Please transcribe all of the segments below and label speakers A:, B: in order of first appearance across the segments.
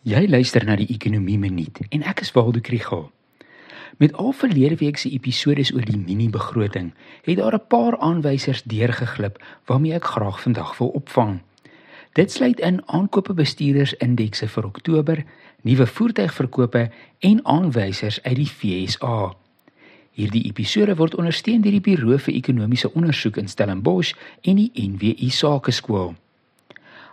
A: Jy luister na die Ekonomie Minuut en ek is Waldo Krügel. Met al verlede week se episode oor die mini-begroting, het daar 'n paar aanwysers deurgeglip waarmee ek graag vandag wil opvang. Dit sluit in aankope bestuurdersindekse vir Oktober, nuwe voertuigverkope en aanwysers uit die FSA. Hierdie episode word ondersteun deur die Buro vir Ekonomiese Onderzoek in Stellenbosch en die NWI Sakeskool.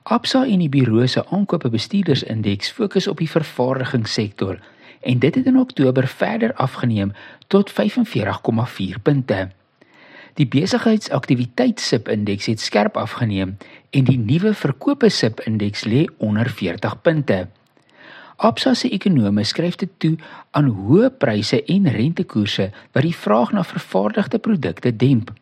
A: Absa en die Buro se aankope bestuurdersindeks fokus op die vervaardigingssektor en dit het in Oktober verder afgeneem tot 45,4 punte. Die besigheidsaktiwiteit SIP indeks het skerp afgeneem en die nuwe verkope SIP indeks lê onder 40 punte. Absa se ekonome skryf dit toe aan hoë pryse en rentekoerse wat die vraag na vervaardigde produkte demp.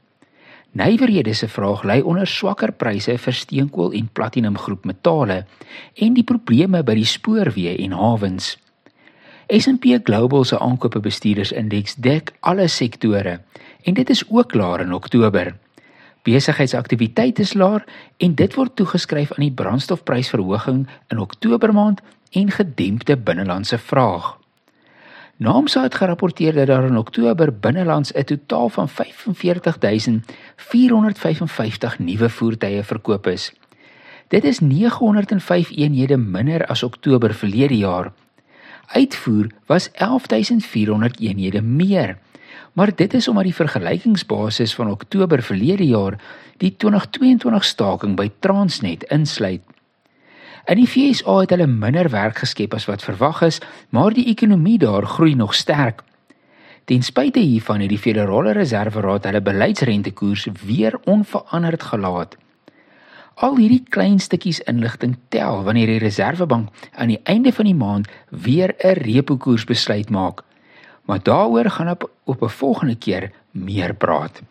A: Nywerhede se vraag lê onder swakker pryse vir steenkool en platinum groep metale en die probleme by die spoorweë en hawens. S&P Global se aankope bestuurdersindeks dek alle sektore en dit is ook laer in Oktober. Besigheidsaktiwiteit is laer en dit word toegeskryf aan die brandstofprysverhoging in Oktober maand en gedempte binnelandse vraag. Naamsa het gerapporteer dat daar in Oktober binnelands 'n totaal van 45455 nuwe voertuie verkoop is. Dit is 905 eenhede minder as Oktober verlede jaar. Uitvoer was 11400 eenhede meer. Maar dit is omdat die vergelykingsbasis van Oktober verlede jaar die 2022 staking by Transnet insluit. In die FSA het hulle minder werk geskep as wat verwag is, maar die ekonomie daar groei nog sterk. Ten spyte hiervan het die Federale Reserveraad hulle beleidsrentekoers weer onveranderd gelaat. Al hierdie klein stukkies inligting tel wanneer die Reservebank aan die einde van die maand weer 'n repo koers besluit maak. Maar daaroor gaan op op 'n volgende keer meer praat.